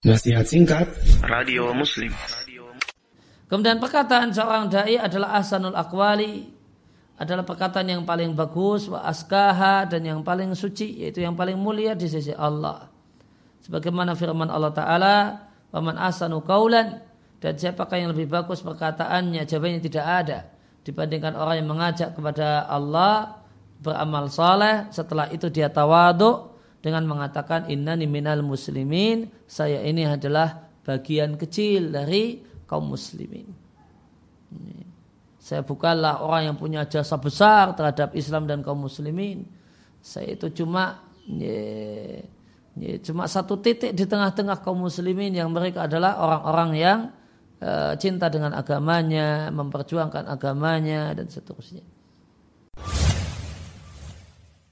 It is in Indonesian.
Nasihat singkat Radio Muslim Kemudian perkataan seorang dai adalah asanul akwali adalah perkataan yang paling bagus wa askaha dan yang paling suci yaitu yang paling mulia di sisi Allah. Sebagaimana firman Allah taala, "Waman asanu kaulan" dan siapakah yang lebih bagus perkataannya? Jawabannya tidak ada dibandingkan orang yang mengajak kepada Allah beramal saleh setelah itu dia tawaduk dengan mengatakan innani minal muslimin saya ini adalah bagian kecil dari kaum muslimin. Saya bukanlah orang yang punya jasa besar terhadap Islam dan kaum muslimin. Saya itu cuma ye, ye, cuma satu titik di tengah-tengah kaum muslimin yang mereka adalah orang-orang yang uh, cinta dengan agamanya, memperjuangkan agamanya dan seterusnya.